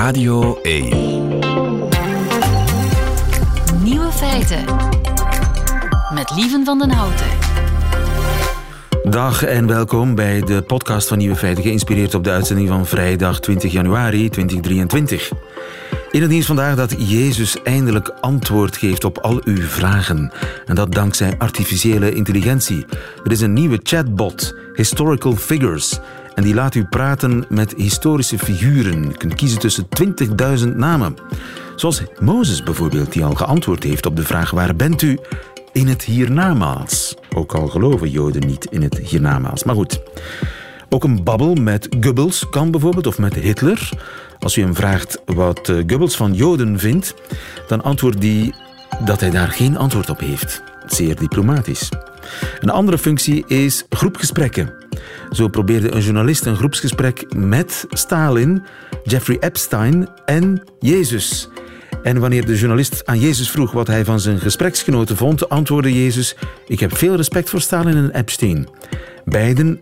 Radio 1. Nieuwe feiten. Met Lieven van den Houten. Dag en welkom bij de podcast van Nieuwe Feiten, geïnspireerd op de uitzending van vrijdag 20 januari 2023. In het nieuws vandaag dat Jezus eindelijk antwoord geeft op al uw vragen. En dat dankzij artificiële intelligentie. Er is een nieuwe chatbot, Historical Figures. En die laat u praten met historische figuren. Je kunt kiezen tussen 20.000 namen. Zoals Mozes bijvoorbeeld, die al geantwoord heeft op de vraag: waar bent u? In het hiernamaals. Ook al geloven Joden niet in het hiernamaals. Maar goed. Ook een babbel met Goebbels kan bijvoorbeeld, of met Hitler. Als u hem vraagt wat eh, Goebbels van Joden vindt, dan antwoordt hij dat hij daar geen antwoord op heeft. Zeer diplomatisch. Een andere functie is groepgesprekken. Zo probeerde een journalist een groepsgesprek met Stalin, Jeffrey Epstein en Jezus. En wanneer de journalist aan Jezus vroeg wat hij van zijn gespreksgenoten vond, antwoordde Jezus: Ik heb veel respect voor Stalin en Epstein. Beiden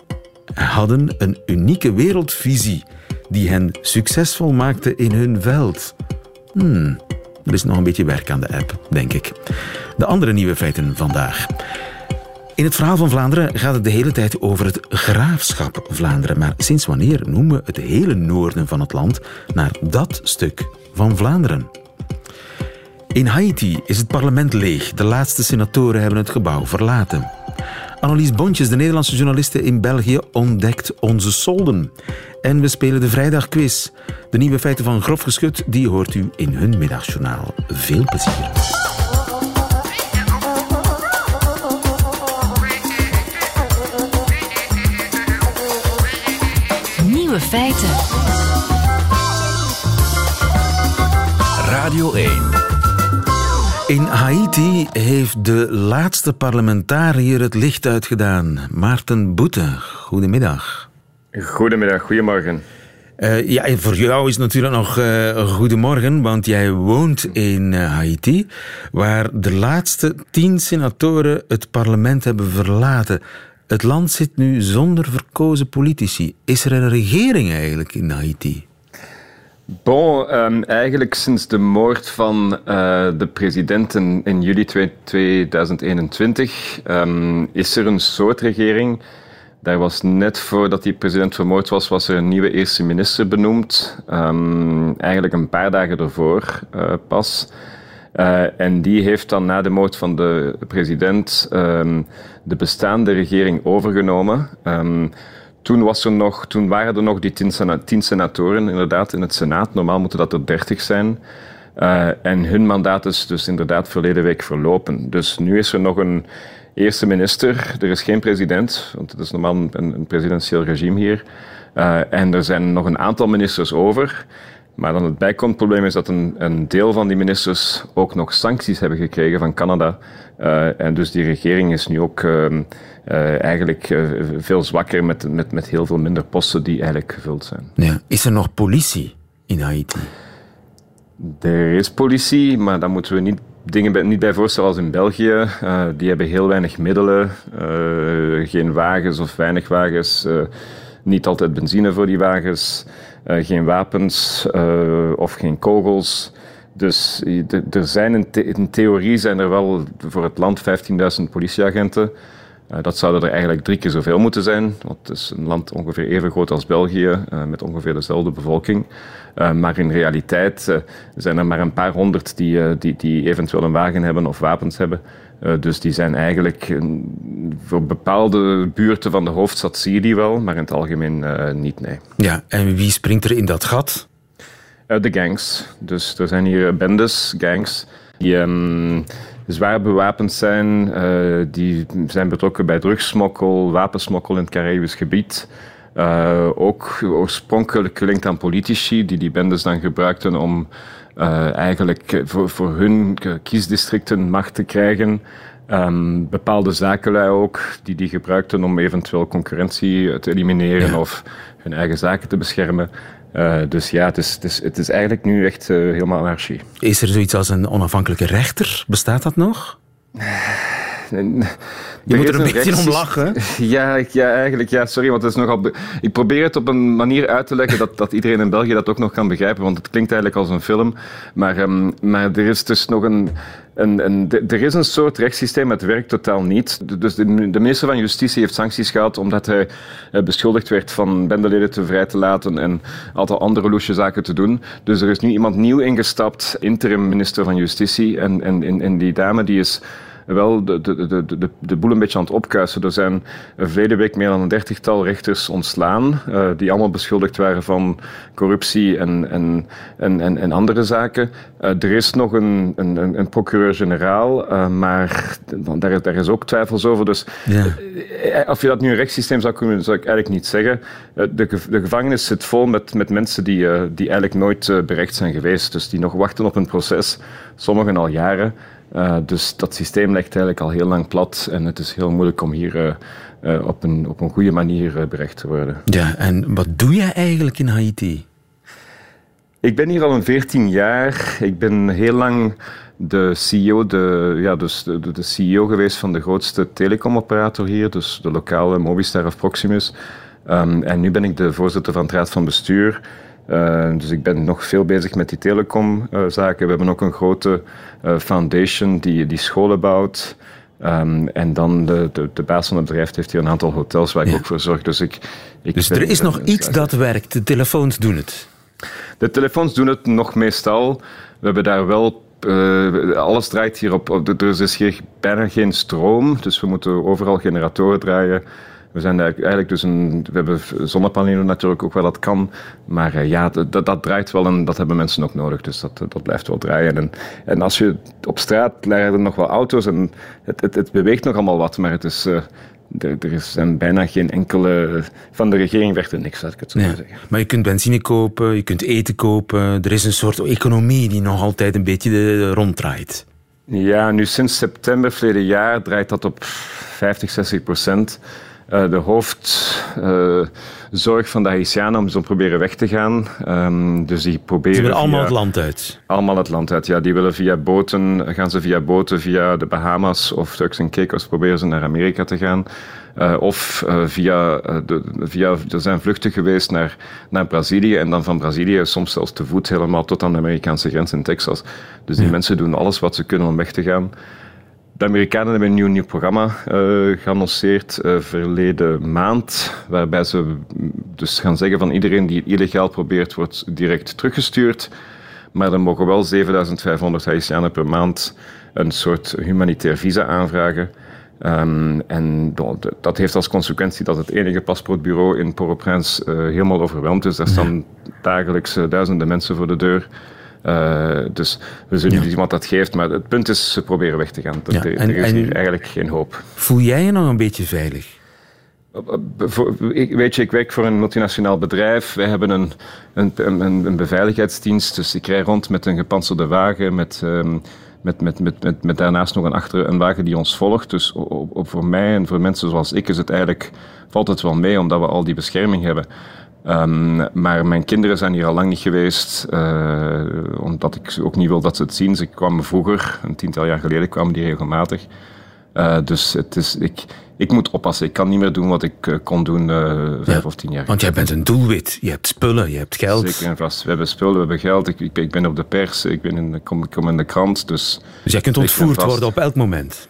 hadden een unieke wereldvisie die hen succesvol maakte in hun veld. Hmm, er is nog een beetje werk aan de app, denk ik. De andere nieuwe feiten vandaag. In het verhaal van Vlaanderen gaat het de hele tijd over het graafschap Vlaanderen. Maar sinds wanneer noemen we het hele noorden van het land naar dat stuk van Vlaanderen? In Haiti is het parlement leeg. De laatste senatoren hebben het gebouw verlaten. Annelies Bontjes, de Nederlandse journaliste in België, ontdekt onze solden. En we spelen de vrijdagquiz. De nieuwe feiten van Grof Geschut, die hoort u in hun middagjournaal. Veel plezier. Nieuwe feiten. Radio 1. In Haiti heeft de laatste parlementariër het licht uitgedaan. Maarten Boete, goedemiddag. Goedemiddag, goedemorgen. Uh, ja, en voor jou is natuurlijk nog uh, goedemorgen, want jij woont in uh, Haiti, waar de laatste tien senatoren het parlement hebben verlaten. Het land zit nu zonder verkozen politici. Is er een regering eigenlijk in Haiti? Bon, um, eigenlijk sinds de moord van uh, de president in, in juli 2021 um, is er een soort regering. Daar was net voordat die president vermoord was, was er een nieuwe eerste minister benoemd. Um, eigenlijk een paar dagen ervoor uh, pas. Uh, en die heeft dan na de moord van de president de bestaande regering overgenomen. Toen, was er nog, toen waren er nog die tien, sena tien senatoren inderdaad in het Senaat. Normaal moeten dat er dertig zijn. Uh, en hun mandaat is dus inderdaad verleden week verlopen. Dus nu is er nog een eerste minister. Er is geen president, want het is normaal een, een presidentieel regime hier. Uh, en er zijn nog een aantal ministers over. Maar dan het bijkomend probleem is dat een, een, deel van die ministers ook nog sancties hebben gekregen van Canada. Uh, en dus die regering is nu ook uh, uh, eigenlijk veel zwakker met, met, met heel veel minder posten die eigenlijk gevuld zijn. Ja. Is er nog politie in Haiti? Er is politie, maar daar moeten we niet dingen niet bij voorstellen als in België. die hebben heel weinig middelen, geen wagens of weinig wagens, niet altijd benzine voor die wagens. Geen wapens of geen kogels. Dus er zijn in, in, theorie zijn er wel voor het land 15.000 politieagenten. Uh, dat zouden er eigenlijk drie keer zoveel moeten zijn, want het is een land ongeveer even groot als België, met ongeveer dezelfde bevolking. maar in realiteit zijn er maar een paar honderd die, die, die eventueel een wagen hebben of wapens hebben. Uh, dus die zijn eigenlijk voor bepaalde buurten van de hoofdstad zie je die wel, maar in het algemeen uh, niet, nee. Ja, en wie springt er in dat gat? de gangs. Dus er zijn hier bendes, gangs, die um, zwaar bewapend zijn. die zijn betrokken bij drugsmokkel, wapensmokkel in het Caribisch gebied. ook oorspronkelijk gelinkt aan politici, die die bendes dan gebruikten om uh, eigenlijk voor, voor hun kiesdistricten macht te krijgen. Um, bepaalde zakenlui ook, die die gebruikten om eventueel concurrentie te elimineren ja. of hun eigen zaken te beschermen. Uh, dus ja, het is, het, is, het is eigenlijk nu echt uh, helemaal anarchie. Is er zoiets als een onafhankelijke rechter? Bestaat dat nog? Je moet er een beetje om lachen. Ja, ja, eigenlijk. Ja, sorry, want het is nogal... Ik probeer het op een manier uit te leggen dat, dat iedereen in België dat ook nog kan begrijpen, want het klinkt eigenlijk als een film. Maar, um, maar er is dus nog een... een, een er is een soort rechtssysteem, het werkt totaal niet. Dus de, minister van Justitie heeft sancties gehad omdat hij eh, beschuldigd werd van bendeleden te vrij te laten en aantal andere loesje zaken te doen. Dus er is nu iemand nieuw ingestapt, interim minister van Justitie. En, en, en die dame die is wel de, de, de, de, de boel een beetje aan het opkuisen. Er zijn verleden week meer dan een dertigtal rechters ontslaan, uh, die allemaal beschuldigd waren van corruptie en, en, en, en, en andere zaken. Uh, er is nog een, een, een procureur-generaal, uh, maar daar, daar is ook twijfels over. Dus ja. of je dat nu een rechtssysteem zou kunnen, zou ik eigenlijk niet zeggen. De, de gevangenis zit vol met, met mensen die, die eigenlijk nooit berecht zijn geweest, dus die nog wachten op een proces, sommigen al jaren. Uh, dus dat systeem ligt eigenlijk al heel lang plat en het is heel moeilijk om hier uh, uh, op, een, op een goede manier berecht te worden. Ja, en wat doe jij eigenlijk in Haiti? Ik ben hier al een 14 jaar. Ik ben heel lang de CEO, de, ja, dus de, de CEO geweest van de grootste telecomoperator hier, dus de lokale Mobistar of Proximus. Um, en nu ben ik de voorzitter van het raad van bestuur. Uh, dus ik ben nog veel bezig met die telecomzaken. we hebben ook een grote uh, foundation die, die scholen bouwt. Um, en dan de, de, de, baas van het bedrijf heeft hier een aantal hotels waar ik ook voor zorg. Dus, ik, ik dus er is nog iets dat werkt. De telefoons doen het. De telefoons doen het nog meestal. We hebben daar wel uh, alles draait hier op. Er is hier bijna geen stroom, dus we moeten overal generatoren draaien. We zijn eigenlijk dus een. We hebben zonnepanelen natuurlijk ook wel dat kan. Maar uh, ja, dat, dat draait wel en dat hebben mensen ook nodig. Dus dat, dat blijft wel draaien. En, en als je op straat rijden nog wel auto's en het, het, het beweegt nog allemaal wat, maar het is. Uh, er, er zijn bijna geen enkele. Van de regering werkt er niks, laat ik het zo zeggen. Maar je kunt benzine kopen, je kunt eten kopen. Er is een soort economie die nog altijd een beetje ronddraait. Ja, nu sinds september verleden jaar draait dat op 50, 60 procent. Uh, de hoofdzorg van de Haitianen om ze proberen weg te gaan. Um, dus die proberen. Ze willen allemaal het land uit. Allemaal het land uit, ja. Die willen via boten, gaan ze via boten via de Bahamas of Turks en Caicos proberen ze naar Amerika te gaan. Uh, of via, de, via, er zijn vluchten geweest naar, naar Brazilië en dan van Brazilië soms zelfs te voet helemaal tot aan de Amerikaanse grens in Texas. Dus die ja. mensen doen alles wat ze kunnen om weg te gaan. De Amerikanen hebben een nieuw, nieuw programma uh, geannonceerd uh, verleden maand, waarbij ze dus gaan zeggen van iedereen die illegaal probeert, wordt direct teruggestuurd. Maar er mogen wel 7500 Haitianen per maand een soort humanitair visa aanvragen. Um, en dat heeft als consequentie dat het enige paspoortbureau in Port-au-Prince uh, helemaal overweldigd is. Daar staan dagelijks duizenden mensen voor de deur. Uh, dus we zullen ja. iemand dat geeft, maar het punt is, ze proberen weg te gaan. Ja, er, en, er is hier eigenlijk geen hoop. Voel jij je nog een beetje veilig? Weet je, ik werk voor een multinationaal bedrijf. Wij hebben een, een, een, een beveiligheidsdienst. Dus ik rij rond met een gepantserde wagen, met, um, met, met, met, met, met, daarnaast nog een achter een wagen die ons volgt. Dus op, op, voor mij en voor mensen zoals ik is het eigenlijk, valt het wel mee, omdat we al die bescherming hebben. Um, maar mijn kinderen zijn hier al lang niet geweest, uh, omdat ik ook niet wil dat ze het zien. Ze kwamen vroeger, een tiental jaar geleden, kwamen die regelmatig. Uh, dus het is, ik, ik moet oppassen. Ik kan niet meer doen wat ik uh, kon doen vijf ja, of tien jaar Want jij bent een doelwit. Je hebt spullen, je hebt geld. Zeker en vast. We hebben spullen, we hebben geld. Ik, ik, ik ben op de pers, ik, ben in, kom, kom in de krant. Dus, dus jij kunt ontvoerd worden op elk moment?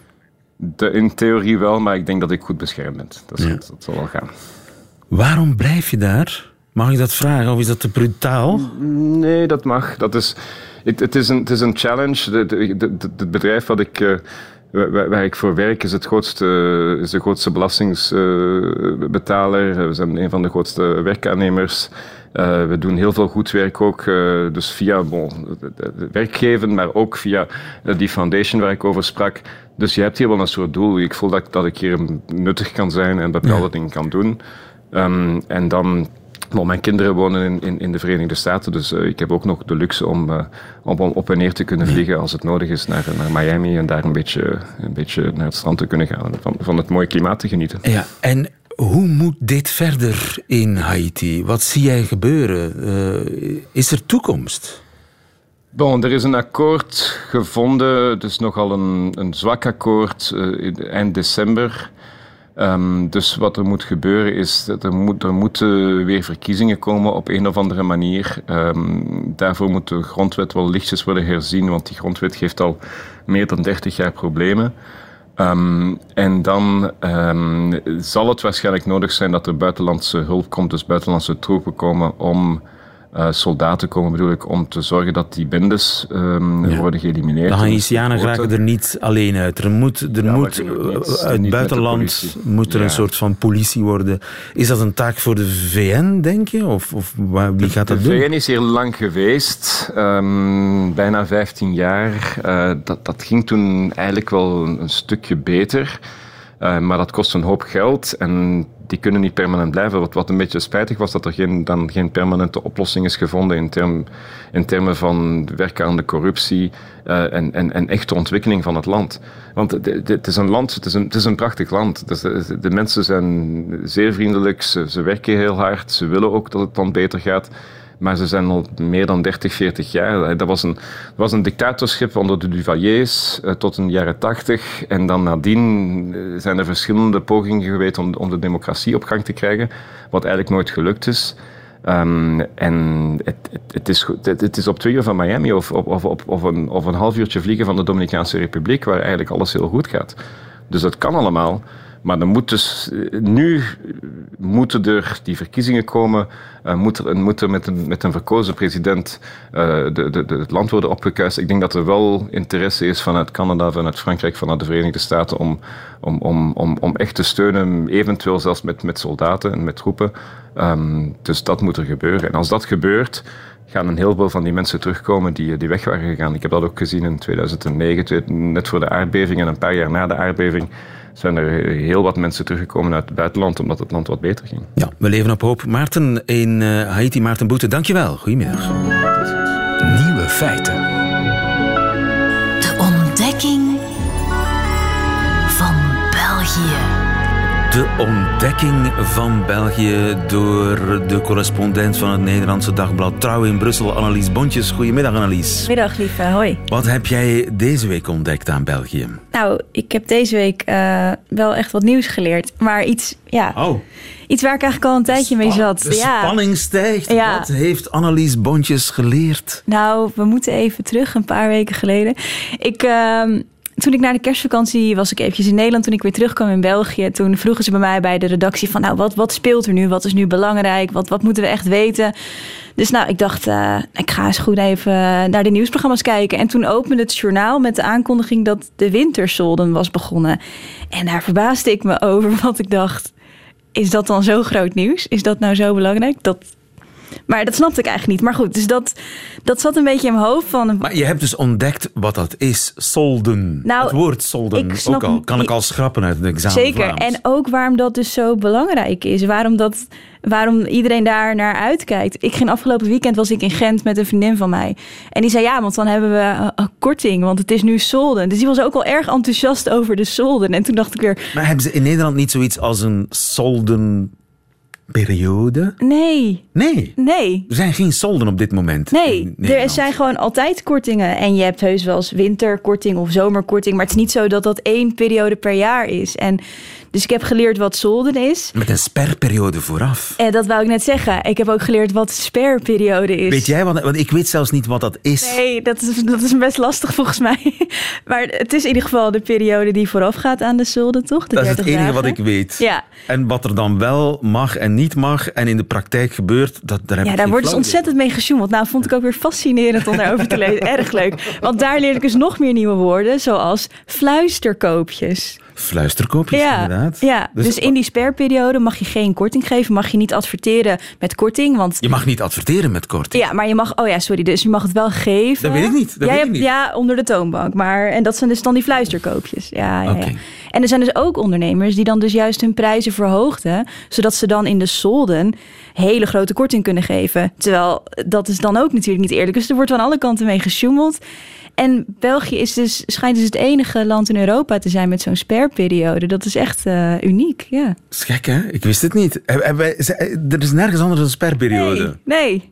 De, in theorie wel, maar ik denk dat ik goed beschermd ben. Dat, ja. dat zal wel gaan. Waarom blijf je daar? Mag ik dat vragen of is dat te brutaal? Nee, dat mag. Dat is, het, het, is, een, het is een challenge. Het bedrijf wat ik, uh, waar, ik voor werk is, het grootste, is de grootste belastingsbetaler. Uh, we zijn een van de grootste werkaannemers. Uh, we doen heel veel goed werk ook, uh, dus via bon, werkgeven, maar ook via uh, die foundation waar ik over sprak. Dus je hebt hier wel een soort doel. Ik voel dat, dat ik hier nuttig kan zijn en bepaalde ja. dingen kan doen. Um, en dan maar mijn kinderen wonen in, in, in, de Verenigde Staten, dus uh, ik heb ook nog de luxe om, uh, om op en neer te kunnen vliegen als het nodig is naar, naar Miami en daar een beetje, een beetje naar het strand te kunnen gaan en van, van het mooie klimaat te genieten. Ja, en hoe moet dit verder in Haiti? Wat zie jij gebeuren? Uh, is er toekomst? Bon, er is een akkoord gevonden, is nogal een, een zwak akkoord, eind december. Um, dus wat er moet gebeuren is dat er, moet, moeten weer verkiezingen komen op een of andere manier. Um, daarvoor moet de grondwet wel lichtjes worden herzien, want die grondwet geeft al meer dan 30 jaar problemen. Um, en dan zal het waarschijnlijk nodig zijn dat er buitenlandse hulp komt, dus buitenlandse troepen komen om uh, soldaten komen, bedoel ik, om te zorgen dat die bendes um, worden geëlimineerd. De Haitianen raken er niet alleen uit. Er moet, er ja, moet uit het buitenland moet er ja. een soort van politie worden. Is dat een taak voor de VN, denk je? Of, of wie gaat dat de doen? De VN is hier lang geweest, um, bijna 15 jaar. Uh, dat, dat ging toen eigenlijk wel een stukje beter. Uh, maar dat kost een hoop geld en die kunnen niet permanent blijven. Wat, wat een beetje spijtig was, dat er geen, dan geen permanente oplossing is gevonden in, term, in termen van werken aan de corruptie uh, en, en, en echte ontwikkeling van het land. Want het is een land, het is een, het is een prachtig land. Dus de, mensen zijn zeer vriendelijk, ze, ze werken heel hard, ze willen ook dat het land beter gaat. Maar ze zijn al meer dan 30, 40 jaar. Dat was een, dat was een dictatorschip onder de Duvaliers uh, tot een jaren 80. En dan nadien eh, zijn er verschillende pogingen geweest om, om de democratie op gang te krijgen. Wat eigenlijk nooit gelukt is. Um, en het, het, is, het, is op twee uur van Miami of, of, of, of, een, of een half uurtje vliegen van de Dominicaanse Republiek, waar eigenlijk alles heel goed gaat. Dus dat kan allemaal. Maar dan moet dus, eh, nu moeten er die verkiezingen komen, uh, moet er, met, een, met een verkozen president uh, de, de, het land worden opgekuist. Ik denk dat er wel interesse is vanuit Canada, vanuit Frankrijk, vanuit de Verenigde Staten om, om, om, om, om echt te steunen, eventueel zelfs met, met soldaten en met troepen. Um, dus dat moet er gebeuren. En als dat gebeurt, gaan een heleboel van die mensen terugkomen die, die weg waren gegaan. Ik heb dat ook gezien in 2009, net voor de aardbeving en een paar jaar na de aardbeving zijn er heel wat mensen teruggekomen uit het buitenland omdat het land wat beter ging. Ja, we leven op hoop. Maarten in uh, Haiti, Maarten Boete, dankjewel. Goedemiddag. Nieuwe feiten. De ontdekking van België door de correspondent van het Nederlandse dagblad Trouw in Brussel, Annelies Bontjes. Goedemiddag, Annelies. Middag, lieve. Hoi. Wat heb jij deze week ontdekt aan België? Nou, ik heb deze week uh, wel echt wat nieuws geleerd. Maar iets, ja... Oh. Iets waar ik eigenlijk al een tijdje mee zat. De ja. spanning stijgt. Ja. Wat heeft Annelies Bontjes geleerd? Nou, we moeten even terug, een paar weken geleden. Ik... Uh, toen ik na de kerstvakantie was ik eventjes in Nederland. Toen ik weer terugkwam in België, toen vroegen ze bij mij bij de redactie van... nou, wat, wat speelt er nu? Wat is nu belangrijk? Wat, wat moeten we echt weten? Dus nou, ik dacht, uh, ik ga eens goed even naar de nieuwsprogramma's kijken. En toen opende het journaal met de aankondiging dat de wintersolden was begonnen. En daar verbaasde ik me over, want ik dacht... Is dat dan zo groot nieuws? Is dat nou zo belangrijk? Dat, maar dat snapte ik eigenlijk niet. Maar goed, dus dat, dat zat een beetje in mijn hoofd. Van... Maar je hebt dus ontdekt wat dat is, solden. Nou, het woord solden, ook al, kan ik al schrappen uit het examen Zeker, en ook waarom dat dus zo belangrijk is. Waarom, dat, waarom iedereen daar naar uitkijkt. Ik ging afgelopen weekend, was ik in Gent met een vriendin van mij. En die zei, ja, want dan hebben we een korting, want het is nu solden. Dus die was ook al erg enthousiast over de solden. En toen dacht ik weer... Maar hebben ze in Nederland niet zoiets als een solden periode? Nee. Nee? Nee. Er zijn geen solden op dit moment. Nee, er zijn gewoon altijd kortingen. En je hebt heus wel eens winterkorting of zomerkorting. Maar het is niet zo dat dat één periode per jaar is. En dus ik heb geleerd wat solden is. Met een sperperiode vooraf. En dat wou ik net zeggen. Ik heb ook geleerd wat sperperiode is. Weet jij wat? Want ik weet zelfs niet wat dat is. Nee, dat is, dat is best lastig volgens mij. Maar het is in ieder geval de periode die vooraf gaat aan de solden, toch? De dat is het enige wat ik weet. Ja. En wat er dan wel mag en niet mag en in de praktijk gebeurt, dat, daar heb ja, ik daar wordt dus ontzettend mee gesjoemeld. Nou, vond ik ook weer fascinerend om daarover te lezen. Erg leuk. Want daar leer ik dus nog meer nieuwe woorden, zoals fluisterkoopjes. Fluisterkoopjes, ja, inderdaad. Ja, dus, dus in die sperperiode mag je geen korting geven. Mag je niet adverteren met korting. Want... Je mag niet adverteren met korting? Ja, maar je mag... Oh ja, sorry. Dus je mag het wel geven. Dat weet ik niet. Dat ja, weet ik niet. ja, onder de toonbank. Maar, en dat zijn dus dan die fluisterkoopjes. Ja, ja, okay. ja. En er zijn dus ook ondernemers die dan dus juist hun prijzen verhoogden. Zodat ze dan in de solden hele grote korting kunnen geven. Terwijl dat is dan ook natuurlijk niet eerlijk. Dus er wordt van alle kanten mee gesjoemeld. En België is dus, schijnt dus het enige land in Europa te zijn met zo'n sperperiode. Dat is echt uh, uniek, ja. Dat is gek, hè? Ik wist het niet. Er is nergens anders een sperperiode. Nee, nee.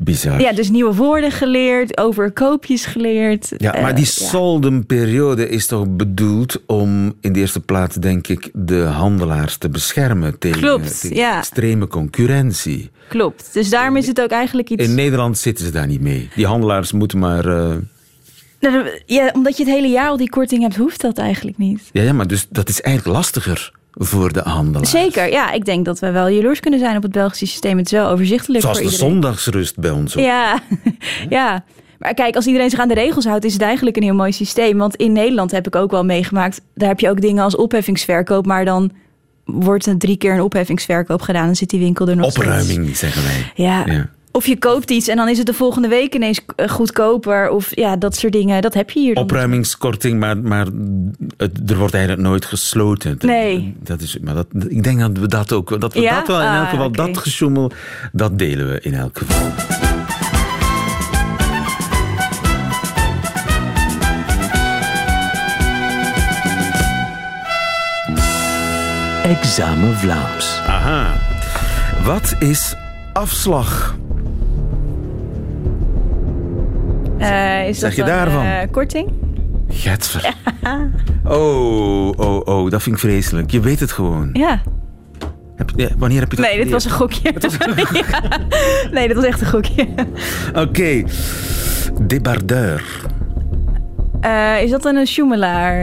Bizar. Ja, dus nieuwe woorden geleerd, overkoopjes geleerd. Ja, maar Eh, die ja. soldenperiode is toch bedoeld om in de eerste plaats, denk ik, de handelaars te beschermen tegen, Klopt, tegen ja. extreme concurrentie. Klopt. Dus daarom is het ook eigenlijk iets... In Nederland zitten ze daar niet mee. Die handelaars moeten maar. eh, Nou, Ja, omdat je het hele jaar al die korting hebt, hoeft dat eigenlijk niet. Ja, ja, maar dus dat is eigenlijk lastiger voor de handelaars. Zeker, ja. Ik denk dat we wel jaloers kunnen zijn op het Belgische systeem. Het is wel overzichtelijk Zoals voor de iedereen. zondagsrust bij ons. ook. Ja, ja. Maar kijk, als iedereen zich aan de regels houdt, is het eigenlijk een heel mooi systeem. Want in Nederland heb ik ook wel meegemaakt, daar heb je ook dingen als opheffingsverkoop, maar dan wordt er drie keer een opheffingsverkoop gedaan, dan zit die winkel er nog steeds. Opruiming, zeggen wij. Ja. Ja. Of je koopt iets en dan is het de volgende week ineens eh, goedkoper. Of ja, dat soort dingen. Dat heb je hier dan. Opruimingskorting, maar, maar het, er wordt eigenlijk nooit gesloten. Nee. Dat is, maar dat, ik denk dat we dat ook... Dat we Ja? dat wel in elk Ah, geval, dat gesjoemel, dat delen we in elk geval. Examen Vlaams. Aha. Wat is afslag? Eh, is Zeg dat je daarvan? eh, korting? Getver. Oh, oh, oh, dat vind ik vreselijk. Je weet het gewoon. Ja. Heb je- ja, wanneer heb je dat Nee, dit was een gokje. Ja. Nee, dit was echt een gokje. Oké. Debardeur. Eh, is dat dan een schoemelaar?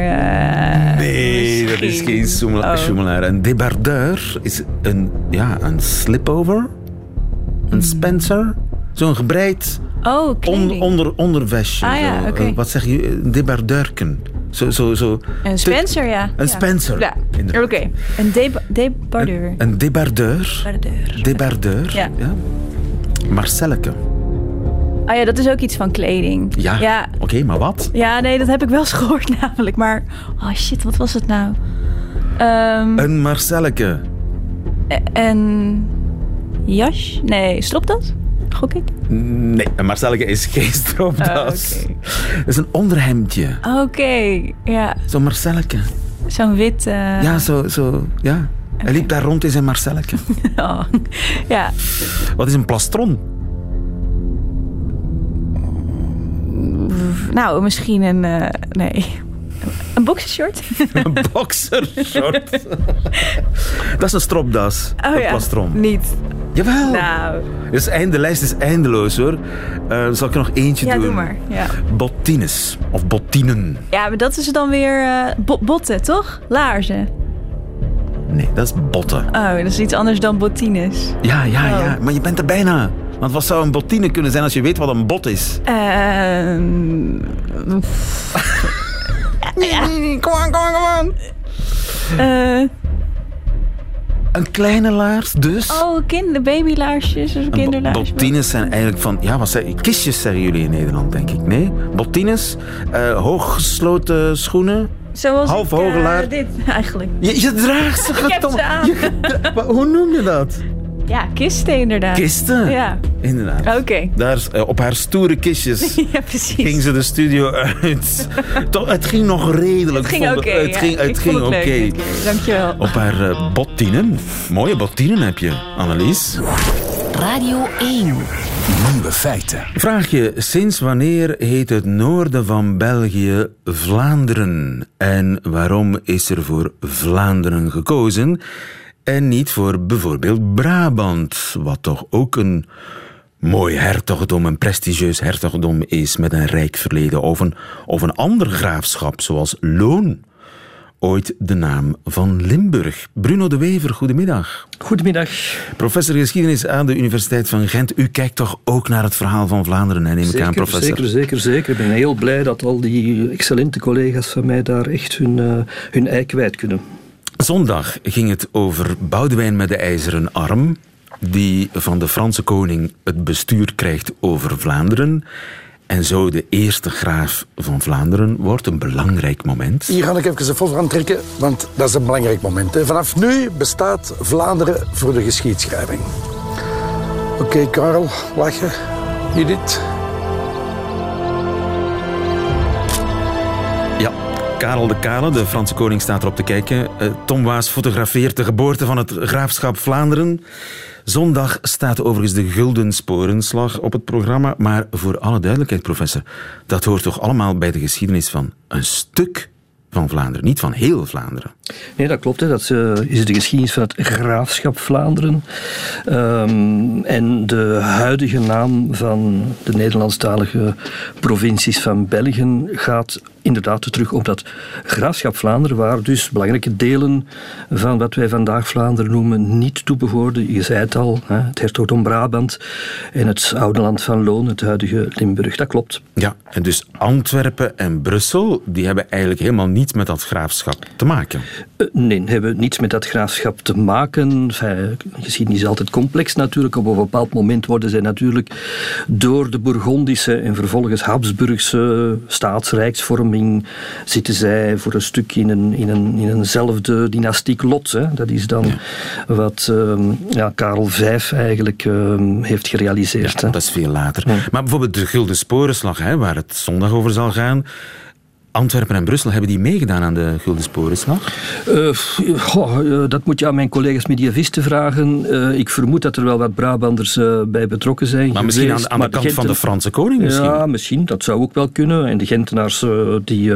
Nee, dat is geen zoemela- Oh. schoemelaar. Een debardeur is een, ja, een slipover. Een Spencer. Zo'n gebreid Oh, onder, ondervestje. Ah ja, eh, wat zeg je? Een debardeurken. Zo, zo, zo. Een Spencer, ja. Een. Spencer, Ja, oké. Een deba- debardeur. Een, een debardeur. Debardeur. Debardeur. Ja. Marcelleke. Ah ja, dat is ook iets van kleding. Ja. Ja, Oké, maar wat? ja, nee, dat heb ik wel eens gehoord namelijk. Maar, oh shit, wat was het nou? Ehm Een Marcelleke. een jas? Nee, stropdas? Gok ik? Nee, een Marcelleke is geen stropdas. Oh, oké. Dat is een onderhemdje. Oké, ja. Zo'n Marcelleke. Zo'n wit... eh, Ja, zo, zo, ja. Hij liep daar rond in zijn Marcelleke. oh. ja. Wat is een plastron? Nou, misschien een... eh, nee. Een boxershort? Een boxershort. dat is een stropdas. Oh een ja. plastron. Niet. Jawel. Nou, Dus de lijst is eindeloos hoor. Eh, zal ik er nog eentje ja, doen? doe maar. Ja. Bottines. Of bottinen. ja, maar dat is dan weer eh, bo- botten, toch? Laarzen. Nee, dat is botten. Oh, dat is iets anders dan bottines. Ja, ja, Oh. ja. Maar je bent er bijna. Want wat zou een bottine kunnen zijn als je weet wat een bot is? Ehm Kom aan, kom aan, kom aan. eh, Een kleine laars, dus. oh, kinder, babylaarsjes of kinderlaarsjes. Bottines zijn eigenlijk van, ja, wat zeg Kistjes zeggen jullie in Nederland, denk ik. Nee? Bottines, eh, hooggesloten schoenen. Zoals half ik, eh, dit eigenlijk. Je, je draagt ze. Je Wa- Hoe noem je dat? Ja, kisten inderdaad. Kisten? Ja, Inderdaad. oké. Daar, is- eh, op haar stoere kistjes Ja, precies. ging ze de studio uit. Toch, het ging nog redelijk. het ging oké. Het ja. ging, het ging oké. Dankjewel. Op haar eh, bottinen. Mooie bottinen heb je, Annelies. Radio 1. Nieuwe feiten. Vraag je, sinds wanneer heet het noorden van België Vlaanderen? En waarom is er voor Vlaanderen gekozen en niet voor bijvoorbeeld Brabant, wat toch ook een mooi hertogdom, een prestigieus hertogdom is met een rijk verleden, of een, of een ander graafschap zoals Loon? Ooit de naam van Limburg. Bruno de Wever, goedemiddag. Goedemiddag. Professor geschiedenis aan de Universiteit van Gent. U kijkt toch ook naar het verhaal van Vlaanderen, hè, neem ik aan, Zeker, professor? zeker, zeker, zeker. Ik ben heel blij dat al die excellente collega's van mij daar echt hun, eh, hun ei kwijt kunnen. Zondag ging het over Boudewijn met de ijzeren arm, die van de Franse koning het bestuur krijgt over Vlaanderen. En zo de eerste graaf van Vlaanderen wordt een belangrijk moment. Hier ga ik even de foto aan trekken, want dat is een belangrijk moment. hè. Vanaf nu bestaat Vlaanderen voor de geschiedschrijving. Oké, Karel, lachen. Judith. Karel de Kale, de Franse koning, staat erop te kijken. Uh, Tom Waas fotografeert de geboorte van het graafschap Vlaanderen. Zondag staat overigens de Gulden Sporenslag op het programma. Maar voor alle duidelijkheid, professor, dat hoort toch allemaal bij de geschiedenis van een stuk van Vlaanderen, niet van heel Vlaanderen. Nee, dat klopt. Hè. Dat uh, is de geschiedenis van het graafschap Vlaanderen. Um, en de huidige naam van de Nederlandstalige provincies van België gaat inderdaad terug op dat graafschap Vlaanderen, waar dus belangrijke delen van wat wij vandaag Vlaanderen noemen niet toebehoorden. Je zei het al, hè, het hertogdom Brabant en het oude land van Loon, het huidige Limburg. Dat klopt. Ja, en dus Antwerpen en Brussel, die hebben eigenlijk helemaal niets met dat graafschap te maken. Uh, nee, hebben niets met dat graafschap te maken. Enfin, geschiedenis is altijd complex natuurlijk. Op een bepaald moment worden zij natuurlijk door de Bourgondische en vervolgens Habsburgse zitten zij voor een stuk in, een, in, een, in eenzelfde dynastiek lot. Hè. Dat is dan wat uh, ja, Karel V eigenlijk uh, heeft gerealiseerd. Ja, dat is veel later. Maar bijvoorbeeld de Gulden Sporenslag, hè, waar het zondag over zal gaan Antwerpen en Brussel, hebben die meegedaan aan de Gulden Sporenslag? Uh, uh, dat moet je aan mijn collega's mediavisten vragen. Uh, ik vermoed dat er wel wat Brabanders bij betrokken zijn Maar geweest. misschien aan, aan de kant Genten... van de Franse koning misschien? Ja, misschien. Dat zou ook wel kunnen. En de Gentenaars die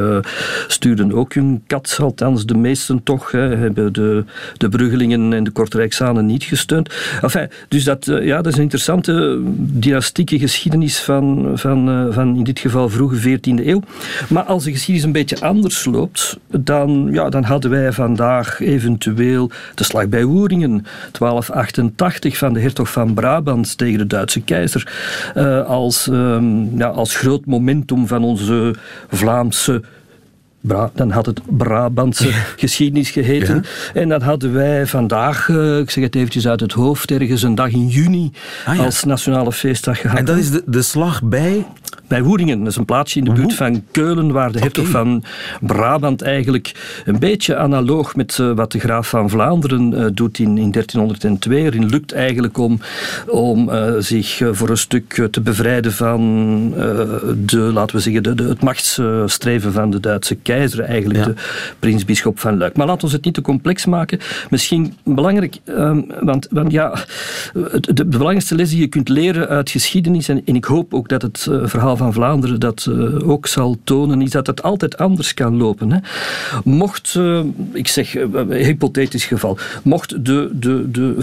stuurden ook hun kat, althans de meesten toch. Hè, hebben de, de Bruggelingen en de Kortrijksanen niet gesteund. Enfin, dus dat, ja, dat is een interessante dynastieke geschiedenis van, van, van in dit geval vroege 14e eeuw. Maar als de geschiedenis een beetje anders loopt, dan, ja, dan hadden wij vandaag eventueel de slag bij Woeringen, 1288 van de hertog van Brabant tegen de Duitse keizer, uh, als, um, ja, als groot momentum van onze Vlaamse Bra dan had het Brabantse geschiedenis geheten. Ja. En dan hadden wij vandaag, uh, ik zeg het eventjes uit het hoofd, ergens een dag in juni ah, ja. als nationale feestdag gehad. En dat is de, de slag bij? Bij Woeringen. Dat is een plaatsje in de buurt van Keulen, waar de hertog okay. van Brabant eigenlijk een beetje analoog met uh, wat de graaf van Vlaanderen uh, doet in, in 1302 erin lukt eigenlijk om, om zich voor een stuk te bevrijden van de, laten we zeggen, de, de, het machtsstreven van de Duitse keizer, eigenlijk ja. de prinsbisschop van Luik. Maar laten we het niet te complex maken. Misschien belangrijk, um, want, want ja, de, de, belangrijkste les die je kunt leren uit geschiedenis, en, en ik hoop ook dat het verhaal van Vlaanderen dat uh, ook zal tonen, is dat het altijd anders kan lopen. Hè. Mocht, uh, ik zeg, hypothetisch geval, mocht de, de, de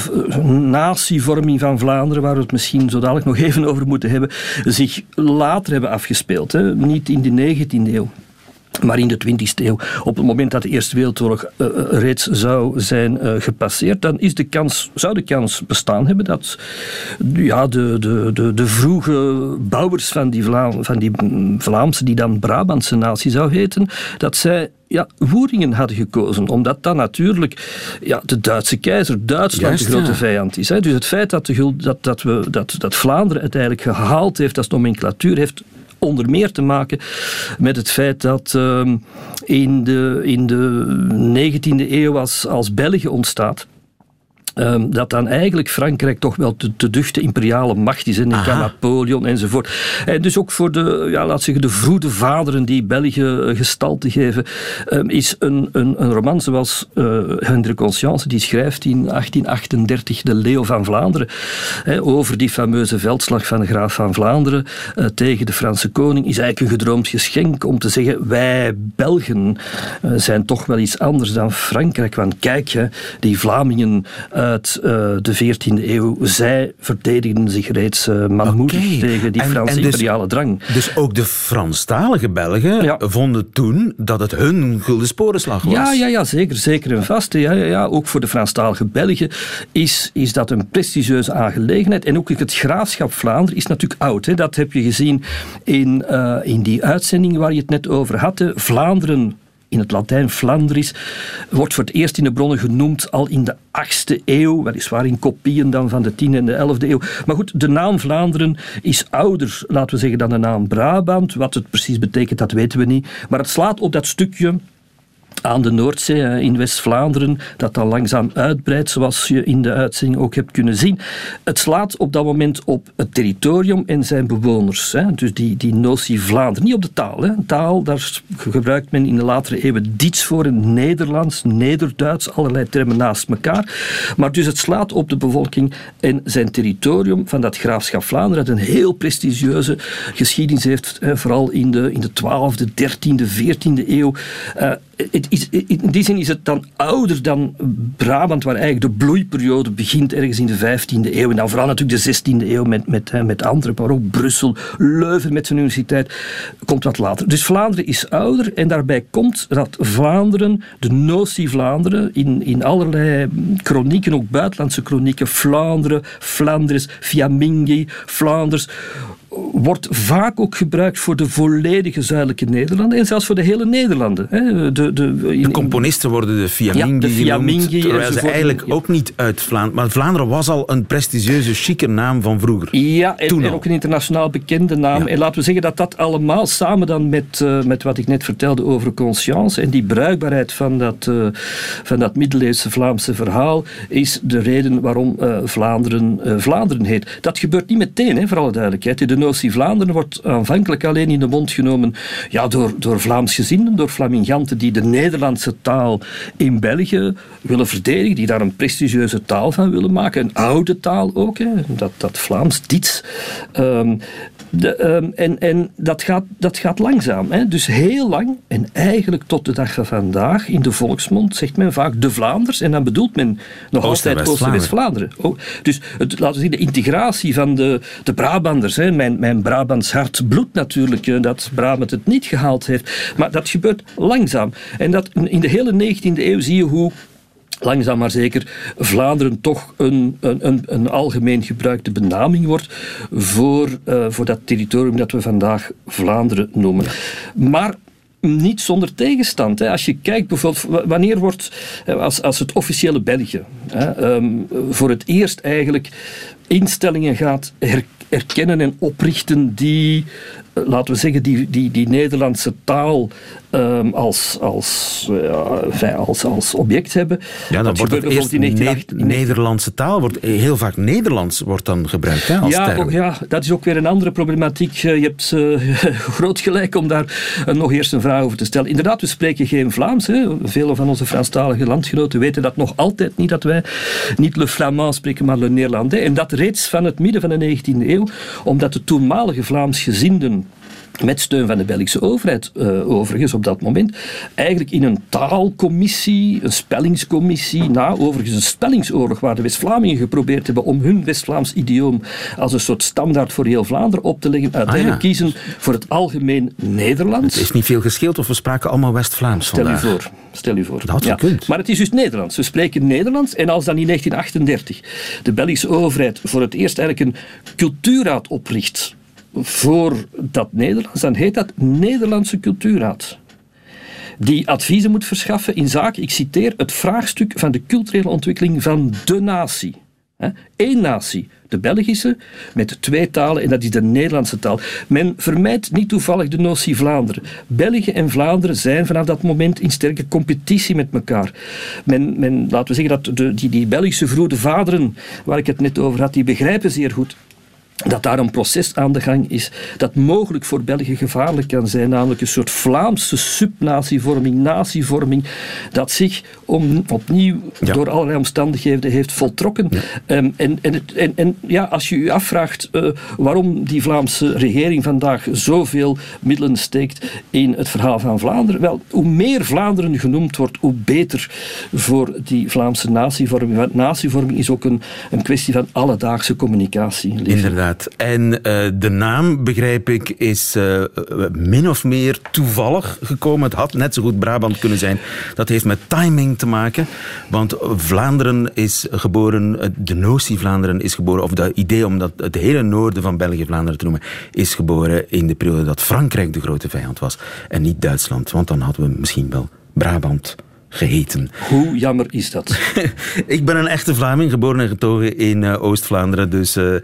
natievorming van Vlaanderen, waar we het misschien zo dadelijk nog even over moeten hebben, zich later hebben afgespeeld, hè, niet in de 19e eeuw, maar in de 20e eeuw, op het moment dat de Eerste Wereldoorlog uh, reeds zou zijn uh, gepasseerd, dan is de kans, zou de kans bestaan hebben dat ja, de, de, de, de vroege bouwers van die, van die Vlaamse, die dan Brabantse natie zou heten, dat zij ja, Woeringen hadden gekozen. Omdat dat natuurlijk ja, de Duitse keizer, Duitsland, Juist, de grote ja. vijand is. Hè. Dus het feit dat, de, dat, dat, we, dat, dat Vlaanderen het eigenlijk gehaald heeft als nomenclatuur, heeft onder meer te maken met het feit dat uh, in, de, in de 19e eeuw als, als België ontstaat. Um, dat dan eigenlijk Frankrijk toch wel de, de duchte imperiale macht is. En Napoleon enzovoort. En dus ook voor de, ja, laat zeggen, de vroede vaderen die België uh, gestalte geven, um, is een, een, een roman zoals uh, Hendrik Conscience, die schrijft in 1838 de Leeuw van Vlaanderen, over die fameuze veldslag van de graaf van Vlaanderen uh, tegen de Franse koning, is eigenlijk een gedroomd geschenk om te zeggen, wij Belgen zijn toch wel iets anders dan Frankrijk. Want kijk, hè, die Vlamingen uit uh, de 14e eeuw. Zij verdedigden zich reeds uh, manmoedig okay. tegen die en, Franse en dus, imperiale drang. Dus ook de Franstalige Belgen ja. vonden toen dat het hun gulden sporenslag was? Ja, ja, ja zeker, zeker en vast. Ja, ja, ja. Ook voor de Franstalige Belgen is, is dat een prestigieuze aangelegenheid. En ook het graafschap Vlaanderen is natuurlijk oud. Hè. Dat heb je gezien in, uh, in die uitzending waar je het net over had. Vlaanderen in het Latijn Flandris, wordt voor het eerst in de bronnen genoemd al in de 8e eeuw, weliswaar in kopieën dan van de 10e en de 11e eeuw. Maar goed, de naam Vlaanderen is ouder, laten we zeggen, dan de naam Brabant. Wat het precies betekent, dat weten we niet. Maar het slaat op dat stukje aan de Noordzee in West-Vlaanderen, dat dan langzaam uitbreidt, zoals je in de uitzending ook hebt kunnen zien. Het slaat op dat moment op het territorium en zijn bewoners. Hè. Dus die, die notie Vlaanderen, niet op de taal. Hè. Taal, daar gebruikt men in de latere eeuwen diets voor, Nederlands, Nederduits, allerlei termen naast elkaar. Maar dus het slaat op de bevolking en zijn territorium van dat graafschap Vlaanderen, dat een heel prestigieuze geschiedenis heeft, vooral in de, in de 12e, 13e, 14e eeuw. Uh, is, in die zin is het dan ouder dan Brabant, waar eigenlijk de bloeiperiode begint ergens in de 15e eeuw. En dan vooral natuurlijk de 16e eeuw met, met, met Antwerpen, maar ook Brussel, Leuven met zijn universiteit, komt wat later. Dus Vlaanderen is ouder en daarbij komt dat Vlaanderen, de notie Vlaanderen, in, in allerlei chronieken, ook buitenlandse chronieken, Vlaanderen, Flanders, Fiammingi, Vlaanders, wordt vaak ook gebruikt voor de volledige zuidelijke Nederlanden en zelfs voor de hele Nederlanden. De, de, de componisten worden de ja, genoemd, terwijl ze eigenlijk ook niet uit Vlaanderen... Maar Vlaanderen was al een prestigieuze, chique naam van vroeger. Ja, en, ook een internationaal bekende naam. En laten we zeggen dat dat allemaal samen dan met, uh, met wat ik net vertelde over conscience en die bruikbaarheid van dat, uh, van dat middeleeuwse Vlaamse verhaal is de reden waarom uh, Vlaanderen Vlaanderen heet. Dat gebeurt niet meteen, hè, voor alle duidelijkheid. De notie Vlaanderen wordt aanvankelijk alleen in de mond genomen ja, door, door Vlaams gezinden, door Flaminganten die de Nederlandse taal in België willen verdedigen, die daar een prestigieuze taal van willen maken, een oude taal ook, hè, dat, dat Vlaams, Diets. Um, de, um, en en dat, gaat, dat gaat langzaam. Hè? Dus heel lang, en eigenlijk tot de dag van vandaag, in de volksmond zegt men vaak de Vlaanders, en dan bedoelt men nog Oost altijd Oost- en West-Vlaanderen. Oh, dus het, laten we zien, de integratie van de, de Brabanders, hè? Mijn, mijn Brabants hart bloedt natuurlijk, dat Brabant het niet gehaald heeft. Maar dat gebeurt langzaam. En dat in de hele 19e eeuw zie je hoe langzaam maar zeker Vlaanderen toch een, een, een algemeen gebruikte benaming wordt voor, uh, voor dat territorium dat we vandaag Vlaanderen noemen. Maar niet zonder tegenstand. Hè. Als je kijkt bijvoorbeeld, wanneer wordt, als, als het officiële België hè, um, voor het eerst eigenlijk instellingen gaat erkennen en oprichten die laten we zeggen, die, die, die Nederlandse taal um, als, als, uh, als, als object hebben. Ja, dan wordt het eerst in 19... Nederlandse taal, wordt heel vaak Nederlands wordt dan gebruikt hè, als ja, term. Ook, ja, dat is ook weer een andere problematiek. Je hebt uh, groot gelijk om daar nog eerst een vraag over te stellen. Inderdaad, we spreken geen Vlaams. Hè. Vele van onze Franstalige landgenoten weten dat nog altijd niet, dat wij niet le Flamand spreken, maar le Néerlandais. En dat reeds van het midden van de 19e eeuw, omdat de toenmalige Vlaamsgezinden met steun van de Belgische overheid uh, overigens op dat moment, eigenlijk in een taalcommissie, een spellingscommissie, na overigens een spellingsoorlog waar de West-Vlamingen geprobeerd hebben om hun West-Vlaams idioom als een soort standaard voor heel Vlaanderen op te leggen, uiteindelijk ah, ja. kiezen voor het algemeen Nederlands. Het is niet veel gescheeld of we spraken allemaal West-Vlaams Stel vandaag. u voor. Stel u voor. Dat ja. kunt. Maar het is dus Nederlands. We spreken Nederlands en als dan in 1938 de Belgische overheid voor het eerst eigenlijk een cultuurraad opricht voor dat Nederlands, dan heet dat Nederlandse Cultuurraad. Die adviezen moet verschaffen in zaken, ik citeer, het vraagstuk van de culturele ontwikkeling van de natie. Eén natie, de Belgische, met twee talen en dat is de Nederlandse taal. Men vermijdt niet toevallig de notie Vlaanderen. België en Vlaanderen zijn vanaf dat moment in sterke competitie met elkaar. Men, men laten we zeggen dat de, die, die Belgische vroede vaderen, waar ik het net over had, die begrijpen zeer goed dat daar een proces aan de gang is dat mogelijk voor België gevaarlijk kan zijn, namelijk een soort Vlaamse subnatievorming, natievorming, dat zich om, opnieuw ja. door allerlei omstandigheden heeft voltrokken. Ja. Um, en, en, en, en, ja, als je je afvraagt uh, waarom die Vlaamse regering vandaag zoveel middelen steekt in het verhaal van Vlaanderen, wel, hoe meer Vlaanderen genoemd wordt, hoe beter voor die Vlaamse natievorming. Want natievorming is ook een, een kwestie van alledaagse communicatie. Inderdaad. En uh, de naam, begrijp ik, is uh, min of meer toevallig gekomen. Het had net zo goed Brabant kunnen zijn. Dat heeft met timing te maken. Want Vlaanderen is geboren, de notie Vlaanderen is geboren, of dat idee om dat het hele noorden van België Vlaanderen te noemen, is geboren in de periode dat Frankrijk de grote vijand was. En niet Duitsland. Want dan hadden we misschien wel Brabant geheten. Hoe jammer is dat? ik ben een echte Vlaming, geboren en getogen in uh, Oost-Vlaanderen. Dus uh,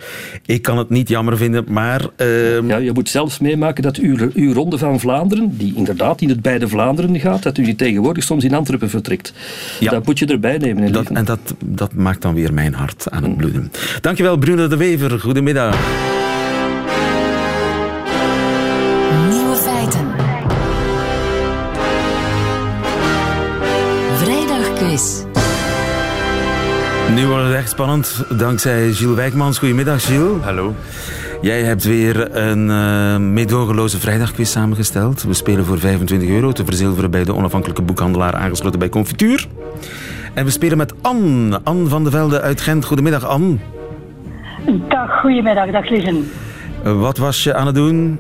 ik kan het niet jammer vinden, maar... Uh... Ja, je moet zelfs meemaken dat uw, uw Ronde van Vlaanderen, die inderdaad in het beide Vlaanderen gaat, dat u die tegenwoordig soms in Antwerpen vertrekt. Ja. Dat moet je erbij nemen. Dat, en dat, dat maakt dan weer mijn hart aan het bloeden. Dankjewel, Bruno de Wever. Goedemiddag. Nu wordt het echt spannend, dankzij Gilles Wijkmans. Goedemiddag, Gilles. Hallo. Jij hebt weer een uh, meedogenloze vrijdagquiz samengesteld. We spelen voor 25 euro te verzilveren bij de onafhankelijke boekhandelaar aangesloten bij Confituur. En we spelen met Anne. Anne van de Velde uit Gent. Goedemiddag, Anne. Dag, goedemiddag. Dag, Liesen. Uh, wat was je aan het doen?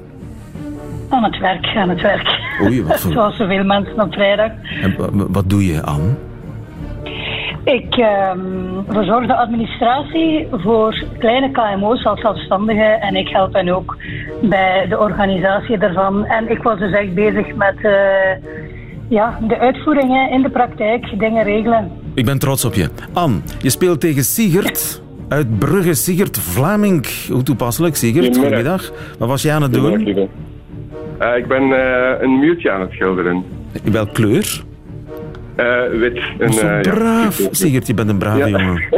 Aan het werk, aan het werk. Oei, wat voor... Zoals zoveel mensen op vrijdag. En wat doe je, Anne? Ik um, verzorg de administratie voor kleine KMO's als zelfstandigen en ik help hen ook bij de organisatie daarvan. En ik was dus echt bezig met uh, ja, de uitvoeringen in de praktijk, dingen regelen. Ik ben trots op je. Anne, je speelt tegen Sigert uit Brugge. Sigert Vlaming. Hoe toepasselijk, Sigert? Goedemiddag. Wat was jij aan het doen? Uh, ik ben uh, een muurtje aan het schilderen. In welke kleur? Uh, wit. Een, uh, braaf. Ja. Sigert, je bent een brave ja. jongen.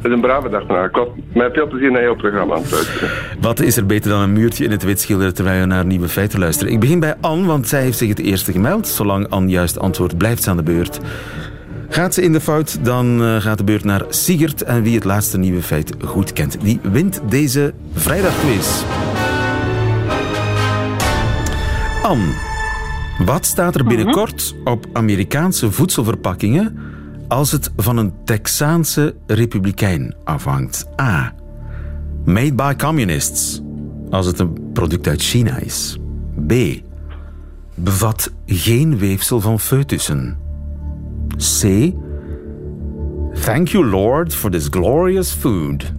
Het is een brave dag vandaag. Ik met veel plezier naar jouw programma aan het luisteren. Wat is er beter dan een muurtje in het wit schilderen terwijl je naar nieuwe feiten luistert? Ik begin bij Anne, want zij heeft zich het eerste gemeld. Zolang Anne juist antwoordt, blijft ze aan de beurt. Gaat ze in de fout, dan uh, gaat de beurt naar Sigert. En wie het laatste nieuwe feit goed kent, die wint deze vrijdagquiz. Anne. Wat staat er binnenkort op Amerikaanse voedselverpakkingen als het van een Texaanse republikein afhangt? A. Made by communists, als het een product uit China is. B. Bevat geen weefsel van foetussen. C. Thank you, Lord, for this glorious food.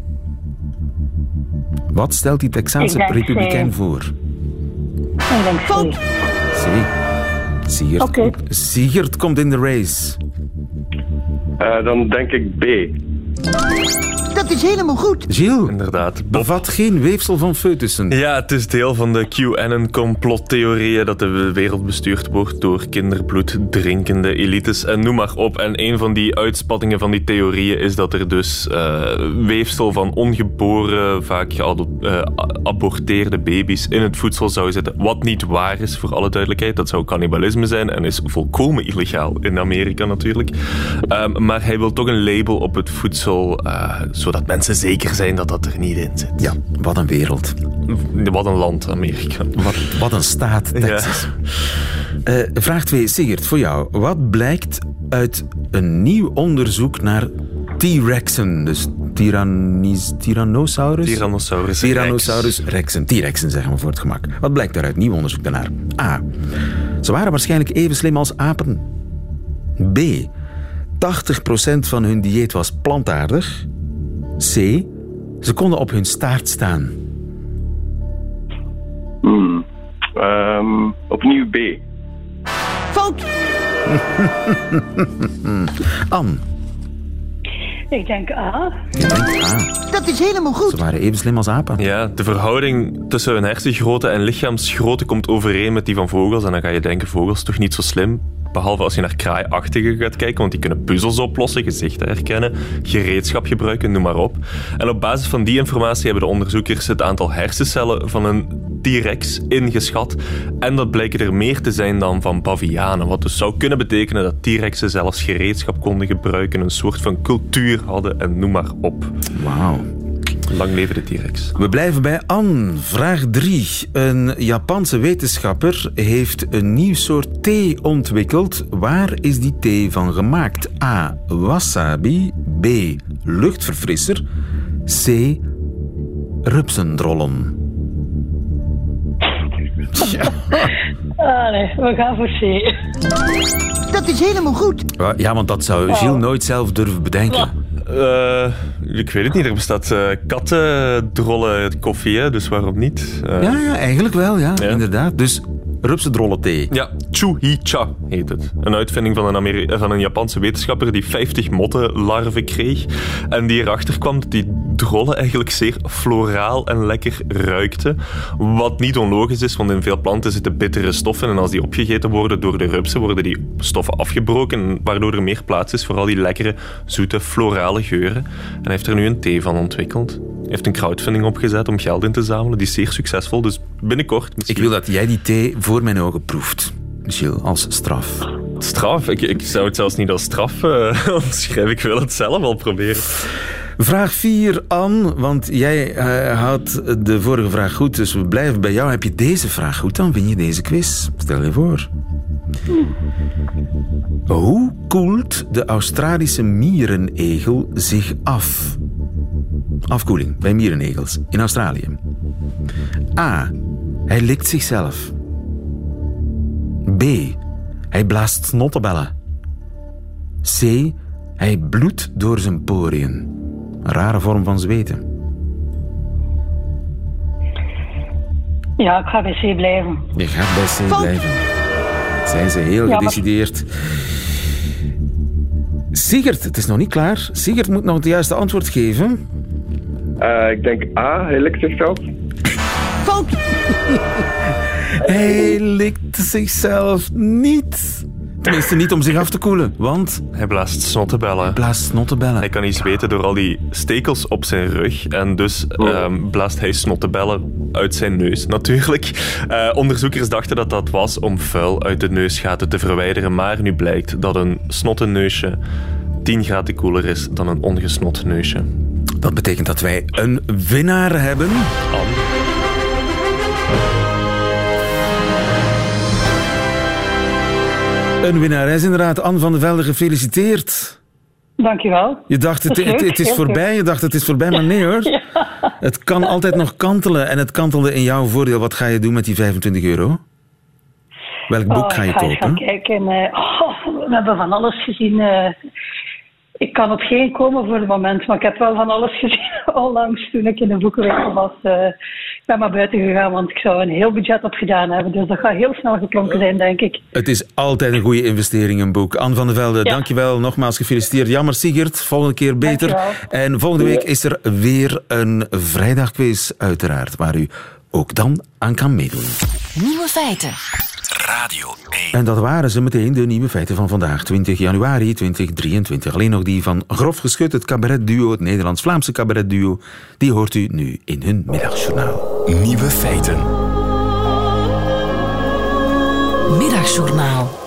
Wat stelt die Texaanse republikein C. voor? Ik denk C. C. Okay. Sigert komt in de race. Uh, dan denk ik B. Is helemaal goed. Gilles, Inderdaad. bevat geen weefsel van foetussen. Ja, het is deel van de QAnon-complottheorieën dat de wereld bestuurd wordt door kinderbloed drinkende elites en noem maar op. En een van die uitspattingen van die theorieën is dat er dus uh, weefsel van ongeboren, vaak geaborteerde uh, baby's in het voedsel zou zitten. Wat niet waar is, voor alle duidelijkheid. Dat zou cannibalisme zijn en is volkomen illegaal in Amerika natuurlijk. Um, maar hij wil toch een label op het voedsel uh, zodat mensen zeker zijn dat dat er niet in zit. Ja, wat een wereld. Wat een land, Amerika. Wat, wat een staat, Texas. Ja. Uh, vraag 2, Sigert, voor jou. Wat blijkt uit een nieuw onderzoek naar T-rexen, dus tyrannis, Tyrannosaurus? Tyrannosaurus. Tyrannosaurus rex. rexen. T-rexen zeggen we voor het gemak. Wat blijkt daaruit? Nieuw onderzoek daarnaar. A. Ze waren waarschijnlijk even slim als apen. B. 80% van hun dieet was plantaardig. C. Ze konden op hun staart staan. Hmm. Um, opnieuw B. Fout! Anne. Ik denk A. Je denkt A. Dat is helemaal goed. Ze waren even slim als apen. Ja, de verhouding tussen hun hersengrootte en lichaamsgrootte komt overeen met die van vogels. En dan ga je denken, vogels toch niet zo slim? Behalve als je naar kraaiachtigen gaat kijken, want die kunnen puzzels oplossen, gezichten herkennen, gereedschap gebruiken, noem maar op. En op basis van die informatie hebben de onderzoekers het aantal hersencellen van een T-rex ingeschat. En dat blijken er meer te zijn dan van bavianen. Wat dus zou kunnen betekenen dat T-rexen zelfs gereedschap konden gebruiken, een soort van cultuur hadden en noem maar op. Wauw. Lang leven de T-rex. We blijven bij Anne. Vraag 3. Een Japanse wetenschapper heeft een nieuw soort thee ontwikkeld. Waar is die thee van gemaakt? A. Wasabi. B. Luchtverfrisser. C. Rupsendrollen. Ja. Ah, nee, we gaan voor C. Dat is helemaal goed. Ja, want dat zou Gilles nooit zelf durven bedenken. Uh, ik weet het niet. Er bestaat uh, kattendrollen koffie, hè, dus waarom niet? Uh, ja, ja, eigenlijk wel, ja, ja, inderdaad. Dus rupsendrollen-thee. Ja, Chu-hi-cha heet het. Een uitvinding van een, eh, van een Japanse wetenschapper die 50 mottenlarven kreeg. En die erachter kwam dat die drollen eigenlijk zeer floraal en lekker ruikten. Wat niet onlogisch is, want in veel planten zitten bittere stoffen. En als die opgegeten worden door de rupsen, worden die stoffen afgebroken. Waardoor er meer plaats is voor al die lekkere, zoete, florale geuren. En hij heeft er nu een thee van ontwikkeld. Heeft een crowdfunding opgezet om geld in te zamelen. Die is zeer succesvol, dus binnenkort... Ik wil dat jij die thee voor mijn ogen proeft. Michiel, als straf. Straf? Ik, ik zou het zelfs niet als straf eh, omschrijven. Ik wil het zelf al proberen. Vraag 4, Anne, want jij eh, had de vorige vraag goed, dus we blijven bij jou. Heb je deze vraag goed, dan win je deze quiz. Stel je voor. Hoe koelt de Australische mierenegel zich af? Afkoeling bij mierenegels in Australië. A. Hij likt zichzelf. B. Hij blaast snottenbellen. C. Hij bloedt door zijn poriën. Een rare vorm van zweten. Ja, ik ga bij C blijven. Je gaat bij C blijven. Zijn ze heel Ja, gedecideerd. Sigert, het is nog niet klaar. Sigert moet nog het juiste antwoord geven. Eh, ik denk A, hij likt zichzelf. Fout. Hij likt zichzelf niet. Tenminste, niet om zich af te koelen, want Hij blaast snottenbellen. blaast snottenbellen. Hij kan niet zweten door al die stekels op zijn rug. En dus ehm, blaast hij snottenbellen uit zijn neus, natuurlijk. Eh, onderzoekers dachten dat dat was om vuil uit de neusgaten te verwijderen. Maar nu blijkt dat een snottenneusje 10 graden koeler is dan een ongesnot neusje. Dat betekent dat wij een winnaar hebben. Anne. Een winnares inderdaad. Anne van der Velde, gefeliciteerd. Dankjewel. Je dacht, het, het, het is voorbij. Je dacht, het is voorbij, maar nee hoor. Het kan altijd nog kantelen. En het kantelde in jouw voordeel. Wat ga je doen met die 25 euro? Welk boek Oh, ga je ik ga kopen? kijken. eh, oh, we hebben van alles gezien. eh. Ik kan op geen komen voor het moment, maar ik heb wel van alles gezien onlangs toen ik in de boekenwinkel was. eh, ik ben maar buiten gegaan, want ik zou een heel budget op gedaan hebben. Dus dat gaat heel snel geklonken zijn, denk ik. Het is altijd een goede investering, een boek. Anne van der Velde, Ja. dankjewel. Nogmaals gefeliciteerd. Jammer, Sigert. Volgende keer beter. Dankjewel. En volgende week is er weer een vrijdagquiz, uiteraard, waar u ook dan aan kan meedoen. Nieuwe feiten. Radio 1. En dat waren ze meteen, de nieuwe feiten van vandaag, 20 januari 2023. Alleen nog die van Grof Geschut, het cabaretduo, het Nederlands-Vlaamse cabaretduo. Die hoort u nu in hun middagjournaal. Nieuwe feiten. Middagjournaal.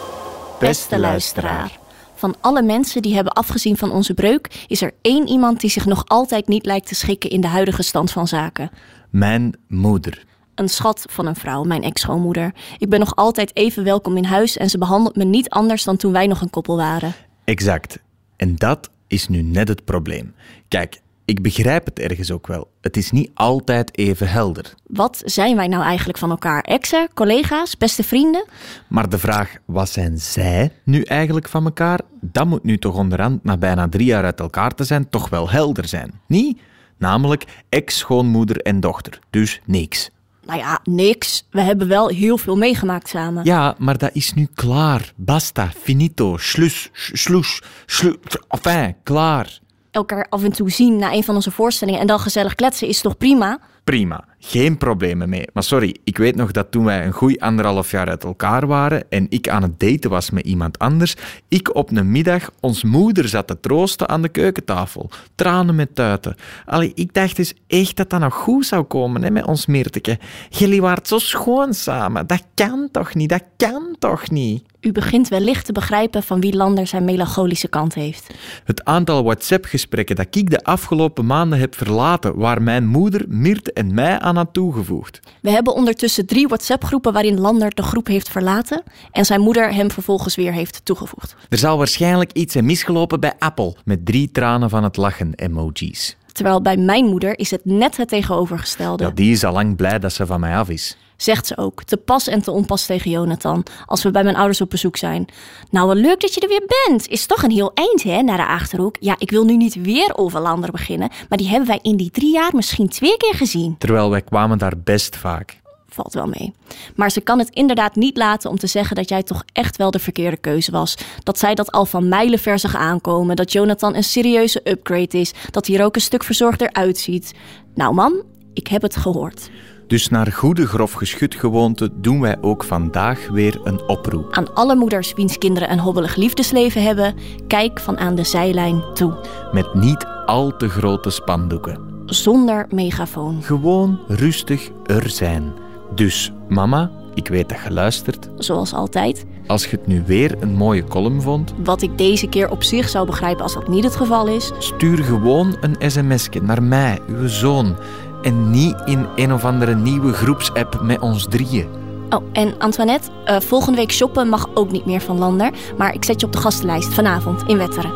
Beste luisteraar. Van alle mensen die hebben afgezien van onze breuk, is er één iemand die zich nog altijd niet lijkt te schikken in de huidige stand van zaken. Mijn moeder. Een schat van een vrouw, mijn ex-schoonmoeder. Ik ben nog altijd even welkom in huis en ze behandelt me niet anders dan toen wij nog een koppel waren. Exact. En dat is nu net het probleem. Kijk, ik begrijp het ergens ook wel. Het is niet altijd even helder. Wat zijn wij nou eigenlijk van elkaar? Exen, collega's, beste vrienden? Maar de vraag, wat zijn zij nu eigenlijk van elkaar? Dat moet nu toch onderhand, na bijna drie jaar uit elkaar te zijn, toch wel helder zijn. Niet? Namelijk ex-schoonmoeder en dochter. Dus niks. Nou ja, niks. We hebben wel heel veel meegemaakt samen. Ja, maar dat is nu klaar. Basta, finito, slus, sloes, slu, enfin, klaar. Elkaar af en toe zien na een van onze voorstellingen en dan gezellig kletsen is toch prima? Prima, geen problemen mee. Maar sorry, ik weet nog dat toen wij een goeie anderhalf jaar uit elkaar waren en ik aan het daten was met iemand anders, ik op een middag ons moeder zat te troosten aan de keukentafel. Tranen met tuiten. Allee, ik dacht dus echt dat dat nog goed zou komen hè, met ons Meerteke. Jullie waren zo schoon samen. Dat kan toch niet? Dat kan toch niet? U begint wellicht te begrijpen van wie Lander zijn melancholische kant heeft. Het aantal WhatsApp-gesprekken dat ik de afgelopen maanden heb verlaten, waar mijn moeder, Mirte en mij aan had toegevoegd. We hebben ondertussen drie WhatsApp-groepen waarin Lander de groep heeft verlaten en zijn moeder hem vervolgens weer heeft toegevoegd. Er zal waarschijnlijk iets zijn misgelopen bij Apple, met drie tranen van het lachen emojis. Terwijl bij mijn moeder is het net het tegenovergestelde. Ja, die is al lang blij dat ze van mij af is. Zegt ze ook, te pas en te onpas tegen Jonathan, als we bij mijn ouders op bezoek zijn. Nou, wat leuk dat je er weer bent. Is toch een heel eind, hè, naar de Achterhoek. Ja, ik wil nu niet weer over Lander beginnen, maar die hebben wij in die drie jaar misschien twee keer gezien. Terwijl wij kwamen daar best vaak. valt wel mee. Maar ze kan het inderdaad niet laten om te zeggen dat jij toch echt wel de verkeerde keuze was. Dat zij dat al van mijlenver zag aankomen. Dat Jonathan een serieuze upgrade is. Dat hij er ook een stuk verzorgder uitziet. Nou man, ik heb het gehoord. Dus naar goede grof geschut gewoonte doen wij ook vandaag weer een oproep. Aan alle moeders wiens kinderen een hobbelig liefdesleven hebben, kijk van aan de zijlijn toe. Met niet al te grote spandoeken. Zonder megafoon. Gewoon rustig er zijn. Dus mama, ik weet dat je luistert. Zoals altijd. Als je het nu weer een mooie column vond, Wat ik deze keer op zich zou begrijpen als dat niet het geval is. stuur gewoon een sms'je naar mij, uw zoon. En niet in een of andere nieuwe groepsapp met ons drieën. Oh, en Antoinette, eh, volgende week shoppen mag ook niet meer van Lander. Maar ik zet je op de gastenlijst vanavond in Wetteren.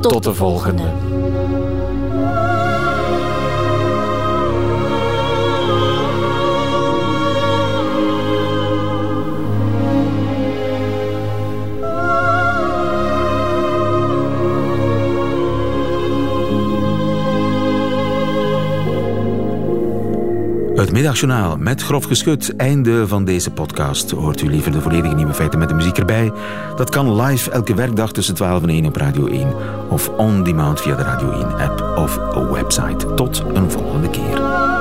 Tot, de volgende. Het middagjournaal met grof geschut. Einde van deze podcast. Hoort u liever de volledige nieuwe feiten met de muziek erbij? Dat kan live elke werkdag tussen 12 en 1 op Radio 1. Of on demand via de Radio 1 app of website. Tot een volgende keer.